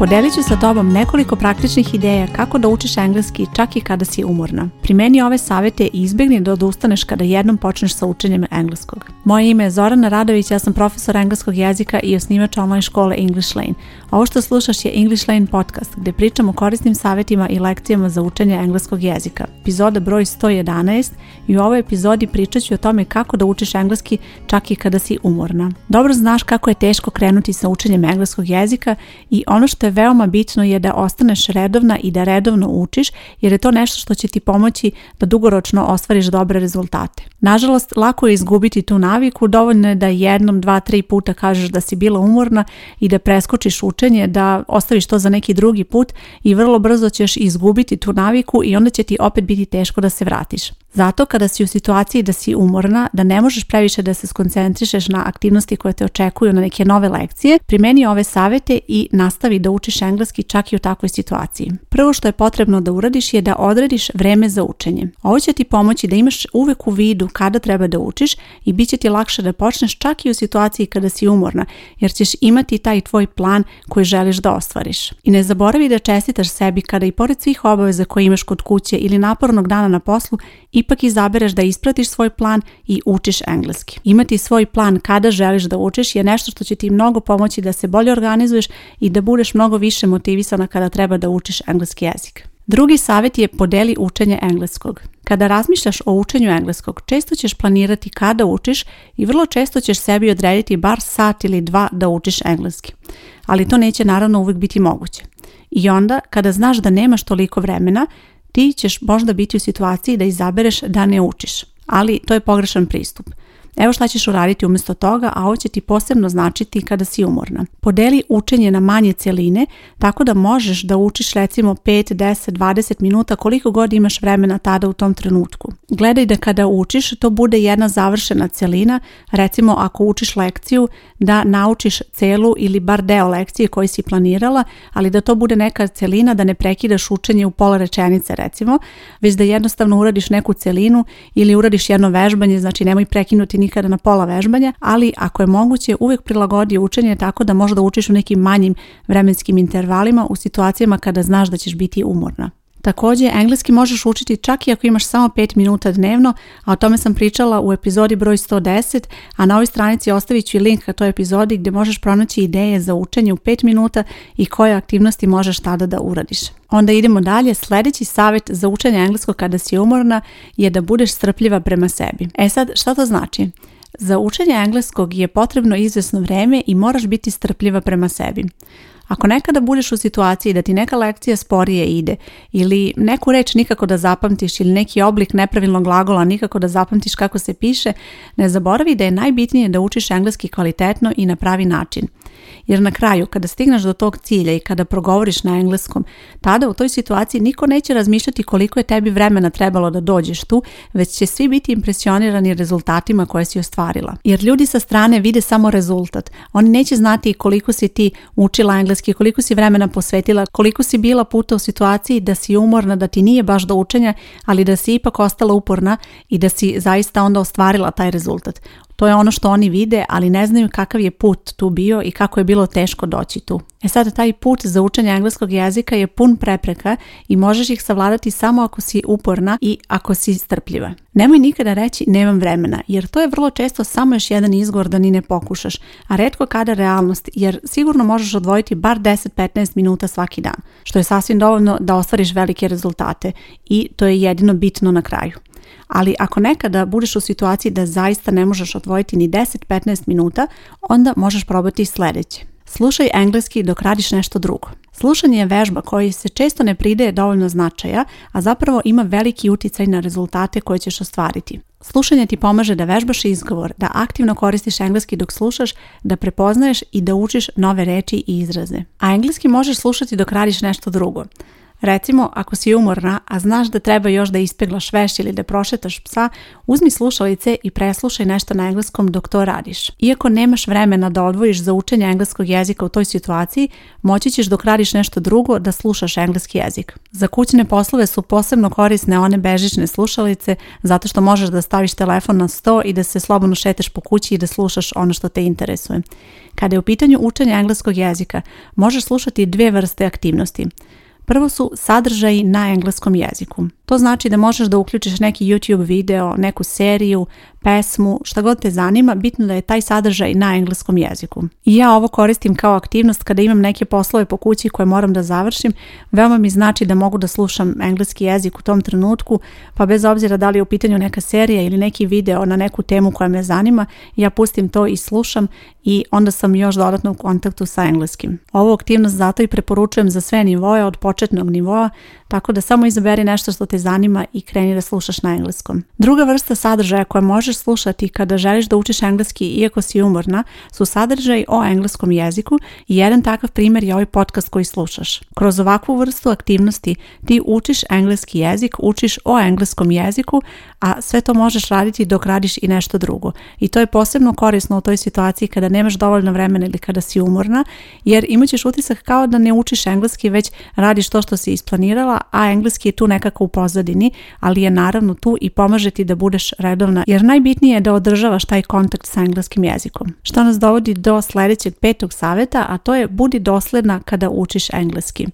Podelit ću sa tobom nekoliko praktičnih ideja kako da učiš engleski čak i kada si umorna. Primeni ove savjete i izbjegni da odustaneš kada jednom počneš sa učenjem engleskog. Moje ime je Zorana Radović, ja sam profesor engleskog jezika i osnivač online škole English Lane. Ovo što slušaš je English Lane podcast gde pričam o korisnim savjetima i lekcijama za učenje engleskog jezika. Epizoda broj 111 i u ovoj epizodi pričat ću o tome kako da učiš engleski čak i kada si umorna. Dobro znaš kako je teško krenuti sa učenjem engleskog jezika i ono što je veoma bitno je da ostaneš redovna i da redovno učiš jer je to nešto što će ti pomoći da dugoročno ostvariš dobre rezultate. Nažalost, lako je izgubiti tu naviku, dovoljno je da jednom, dva, tri puta kažeš da si bila umorna i da preskočiš učenje, da ostaviš to za neki drugi put i vrlo brzo ćeš izgubiti tu naviku i onda će ti opet biti teško da se vratiš. Zato kada si u situaciji da si umorna, da ne možeš previše da se skoncentrišeš na aktivnosti koje te očekuju na neke nove lekcije, primeni ove savete i nastavi da učiš engleski čak i u takvoj situaciji. Prvo što je potrebno da uradiš je da odrediš vreme za učenje. Ovo će ti pomoći da imaš uvek u vidu kada treba da učiš i bit će ti lakše da počneš čak i u situaciji kada si umorna, jer ćeš imati taj tvoj plan koji želiš da ostvariš. I ne zaboravi da čestitaš sebi kada i pored svih obaveza koje imaš kod kuće ili napornog dana na poslu ipak izabereš da ispratiš svoj plan i učiš engleski. Imati svoj plan kada želiš da učiš je nešto što će ti mnogo pomoći da se bolje organizuješ i da budeš mnogo više motivisana kada treba da učiš engleski jezik. Drugi savjet je podeli učenje engleskog. Kada razmišljaš o učenju engleskog, često ćeš planirati kada učiš i vrlo često ćeš sebi odrediti bar sat ili dva da učiš engleski. Ali to neće naravno uvijek biti moguće. I onda, kada znaš da nemaš toliko vremena, ti ćeš možda biti u situaciji da izabereš da ne učiš, ali to je pogrešan pristup. Evo šta ćeš uraditi umjesto toga, a ovo će ti posebno značiti kada si umorna. Podeli učenje na manje cjeline tako da možeš da učiš recimo 5, 10, 20 minuta koliko god imaš vremena tada u tom trenutku. Gledaj da kada učiš to bude jedna završena celina, recimo ako učiš lekciju da naučiš celu ili bar deo lekcije koji si planirala, ali da to bude neka celina da ne prekidaš učenje u pola rečenice recimo, već da jednostavno uradiš neku celinu ili uradiš jedno vežbanje, znači nemoj prekinuti nikada na pola vežbanja, ali ako je moguće uvijek prilagodi učenje tako da možda učiš u nekim manjim vremenskim intervalima u situacijama kada znaš da ćeš biti umorna. Također, engleski možeš učiti čak i ako imaš samo 5 minuta dnevno, a o tome sam pričala u epizodi broj 110, a na ovoj stranici ostavit ću i link ka toj epizodi gdje možeš pronaći ideje za učenje u 5 minuta i koje aktivnosti možeš tada da uradiš. Onda idemo dalje, sljedeći savjet za učenje engleskog kada si umorna je da budeš strpljiva prema sebi. E sad, šta to znači? Za učenje engleskog je potrebno izvjesno vrijeme i moraš biti strpljiva prema sebi. Ako nekada budeš u situaciji da ti neka lekcija sporije ide ili neku reč nikako da zapamtiš ili neki oblik nepravilnog glagola nikako da zapamtiš kako se piše, ne zaboravi da je najbitnije da učiš engleski kvalitetno i na pravi način. Jer na kraju, kada stigneš do tog cilja i kada progovoriš na engleskom, tada u toj situaciji niko neće razmišljati koliko je tebi vremena trebalo da dođeš tu, već će svi biti impresionirani rezultatima koje si ostvarila. Jer ljudi sa strane vide samo rezultat. Oni neće znati koliko si ti učila engleski, koliko si vremena posvetila, koliko si bila puta u situaciji da si umorna, da ti nije baš do učenja, ali da si ipak ostala uporna i da si zaista onda ostvarila taj rezultat. To je ono što oni vide, ali ne znaju kakav je put tu bio i kako je bilo teško doći tu. E sad, taj put za učenje engleskog jezika je pun prepreka i možeš ih savladati samo ako si uporna i ako si strpljiva. Nemoj nikada reći nemam vremena, jer to je vrlo često samo još jedan izgovor da ni ne pokušaš, a redko kada realnost, jer sigurno možeš odvojiti bar 10-15 minuta svaki dan, što je sasvim dovoljno da ostvariš velike rezultate i to je jedino bitno na kraju. Ali ako nekada budeš u situaciji da zaista ne možeš odvojiti ni 10-15 minuta, onda možeš probati sljedeće. Slušaj engleski dok radiš nešto drugo. Slušanje je vežba koji se često ne pridaje dovoljno značaja, a zapravo ima veliki uticaj na rezultate koje ćeš ostvariti. Slušanje ti pomaže da vežbaš izgovor, da aktivno koristiš engleski dok slušaš, da prepoznaješ i da učiš nove reči i izraze. A engleski možeš slušati dok radiš nešto drugo. Recimo, ako si umorna, a znaš da treba još da ispeglaš veš ili da prošetaš psa, uzmi slušalice i preslušaj nešto na engleskom dok to radiš. Iako nemaš vremena da odvojiš za učenje engleskog jezika u toj situaciji, moći ćeš dok radiš nešto drugo da slušaš engleski jezik. Za kućne poslove su posebno korisne one bežične slušalice, zato što možeš da staviš telefon na sto i da se slobodno šeteš po kući i da slušaš ono što te interesuje. Kada je u pitanju učenja engleskog jezika, možeš slušati dve vrste aktivnosti – Prvo su sadržaji na engleskom jeziku. To znači da možeš da uključiš neki YouTube video, neku seriju, pesmu, šta god te zanima, bitno da je taj sadržaj na engleskom jeziku. I ja ovo koristim kao aktivnost kada imam neke poslove po kući koje moram da završim. Veoma mi znači da mogu da slušam engleski jezik u tom trenutku, pa bez obzira da li je u pitanju neka serija ili neki video na neku temu koja me zanima, ja pustim to i slušam i onda sam još dodatno u kontaktu sa engleskim. Ovu aktivnost zato i preporučujem za sve nivoje od početnog nivoa, tako da samo izaberi nešto što te zanima i kreni da slušaš na engleskom. Druga vrsta sadržaja koja možeš slušati kada želiš da učiš engleski iako si umorna su sadržaj o engleskom jeziku i jedan takav primjer je ovaj podcast koji slušaš. Kroz ovakvu vrstu aktivnosti ti učiš engleski jezik, učiš o engleskom jeziku, a sve to možeš raditi dok radiš i nešto drugo. I to je posebno korisno u toj situaciji kada nemaš dovoljno vremena ili kada si umorna, jer imaćeš utisak kao da ne učiš engleski, već radi radiš to što si isplanirala, a engleski je tu nekako u pozadini, ali je naravno tu i pomaže ti da budeš redovna, jer najbitnije je da održavaš taj kontakt sa engleskim jezikom. Što nas dovodi do sljedećeg petog savjeta, a to je budi dosljedna kada učiš engleski.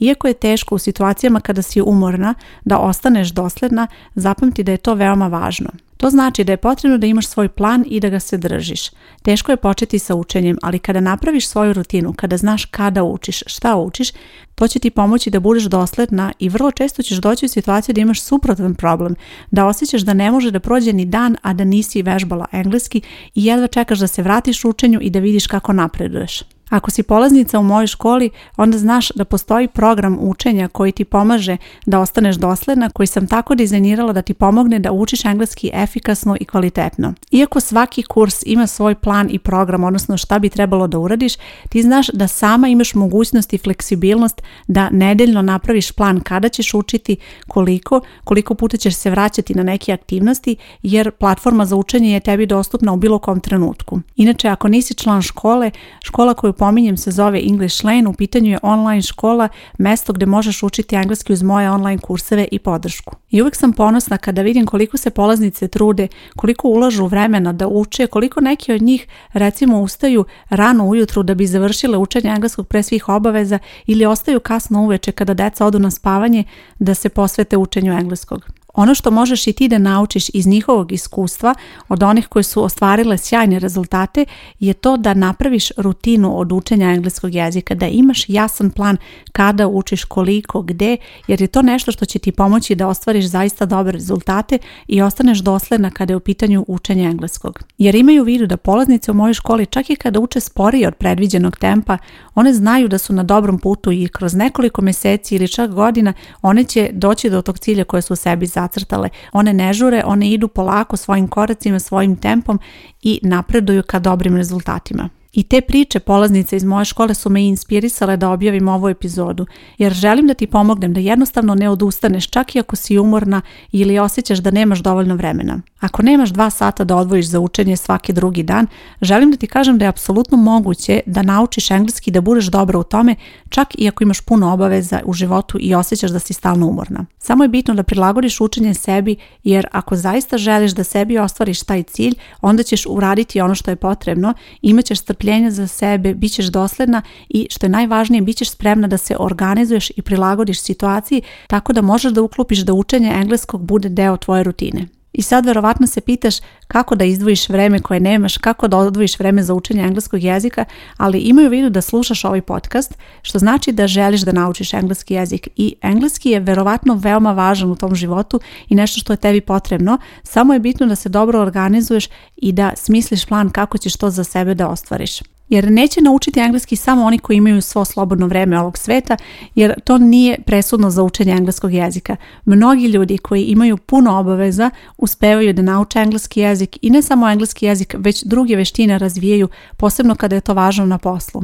Iako je teško u situacijama kada si umorna da ostaneš dosljedna, zapamti da je to veoma važno. To znači da je potrebno da imaš svoj plan i da ga se držiš. Teško je početi sa učenjem, ali kada napraviš svoju rutinu, kada znaš kada učiš, šta učiš, to će ti pomoći da budeš dosledna i vrlo često ćeš doći u situaciju da imaš suprotan problem, da osjećaš da ne može da prođe ni dan, a da nisi vežbala engleski i jedva čekaš da se vratiš u učenju i da vidiš kako napreduješ. Ako si polaznica u mojoj školi, onda znaš da postoji program učenja koji ti pomaže da ostaneš dosledna, koji sam tako dizajnirala da ti pomogne da učiš engleski efikasno i kvalitetno. Iako svaki kurs ima svoj plan i program, odnosno šta bi trebalo da uradiš, ti znaš da sama imaš mogućnost i fleksibilnost da nedeljno napraviš plan kada ćeš učiti, koliko, koliko puta ćeš se vraćati na neke aktivnosti, jer platforma za učenje je tebi dostupna u bilo kom trenutku. Inače, ako nisi član škole, škola koju napominjem se zove English Lane, u pitanju je online škola, mesto gde možeš učiti engleski uz moje online kurseve i podršku. I uvijek sam ponosna kada vidim koliko se polaznice trude, koliko ulažu vremena da uče, koliko neki od njih recimo ustaju rano ujutru da bi završile učenje engleskog pre svih obaveza ili ostaju kasno uveče kada deca odu na spavanje da se posvete učenju engleskog. Ono što možeš i ti da naučiš iz njihovog iskustva od onih koji su ostvarile sjajne rezultate je to da napraviš rutinu od učenja engleskog jezika, da imaš jasan plan kada učiš, koliko, gde, jer je to nešto što će ti pomoći da ostvariš zaista dobre rezultate i ostaneš dosledna kada je u pitanju učenja engleskog. Jer imaju u vidu da polaznice u mojoj školi čak i kada uče sporije od predviđenog tempa, one znaju da su na dobrom putu i kroz nekoliko mjeseci ili čak godina one će doći do tog cilja koje su u sebi za zacrtale. One ne žure, one idu polako svojim koracima, svojim tempom i napreduju ka dobrim rezultatima. I te priče polaznice iz moje škole su me inspirisale da objavim ovu epizodu, jer želim da ti pomognem da jednostavno ne odustaneš čak i ako si umorna ili osjećaš da nemaš dovoljno vremena. Ako nemaš dva sata da odvojiš za učenje svaki drugi dan, želim da ti kažem da je apsolutno moguće da naučiš engleski da budeš dobra u tome čak i ako imaš puno obaveza u životu i osjećaš da si stalno umorna. Samo je bitno da prilagodiš učenje sebi jer ako zaista želiš da sebi ostvariš taj cilj, onda ćeš uraditi ono što je potrebno, imaćeš strp strpljenja za sebe, bit ćeš dosledna i što je najvažnije, bit ćeš spremna da se organizuješ i prilagodiš situaciji tako da možeš da uklopiš da učenje engleskog bude deo tvoje rutine. I sad verovatno se pitaš kako da izdvojiš vreme koje nemaš, kako da odvojiš vreme za učenje engleskog jezika, ali imaju u vidu da slušaš ovaj podcast, što znači da želiš da naučiš engleski jezik i engleski je verovatno veoma važan u tom životu i nešto što je tebi potrebno, samo je bitno da se dobro organizuješ i da smisliš plan kako ćeš to za sebe da ostvariš jer neće naučiti engleski samo oni koji imaju svo slobodno vreme ovog sveta, jer to nije presudno za učenje engleskog jezika. Mnogi ljudi koji imaju puno obaveza uspevaju da nauče engleski jezik i ne samo engleski jezik, već druge veštine razvijaju, posebno kada je to važno na poslu.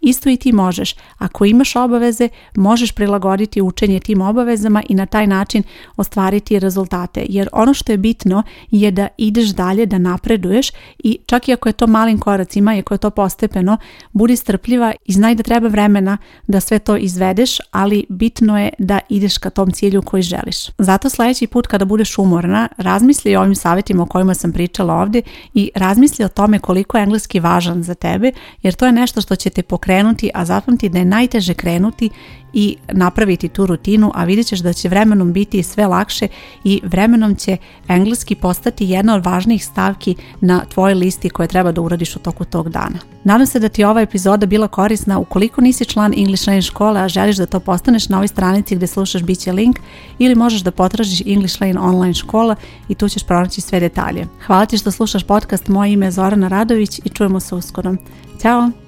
Isto i ti možeš. Ako imaš obaveze, možeš prilagoditi učenje tim obavezama i na taj način ostvariti rezultate. Jer ono što je bitno je da ideš dalje, da napreduješ i čak i ako je to malim koracima, i ako je to postavljeno postepeno, budi strpljiva i znaj da treba vremena da sve to izvedeš, ali bitno je da ideš ka tom cilju koji želiš. Zato sljedeći put kada budeš umorna, razmisli o ovim savjetima o kojima sam pričala ovdje i razmisli o tome koliko je engleski važan za tebe, jer to je nešto što će te pokrenuti, a zapamti da je najteže krenuti i napraviti tu rutinu, a vidjet ćeš da će vremenom biti sve lakše i vremenom će engleski postati jedna od važnijih stavki na tvojoj listi koje treba da uradiš u toku tog dana. Nadam se da ti je ova epizoda bila korisna. Ukoliko nisi član English Lane škole, a želiš da to postaneš na ovoj stranici gdje slušaš bit će link ili možeš da potražiš English Lane online škola i tu ćeš pronaći sve detalje. Hvala ti što slušaš podcast. Moje ime je Zorana Radović i čujemo se uskoro. Ćao!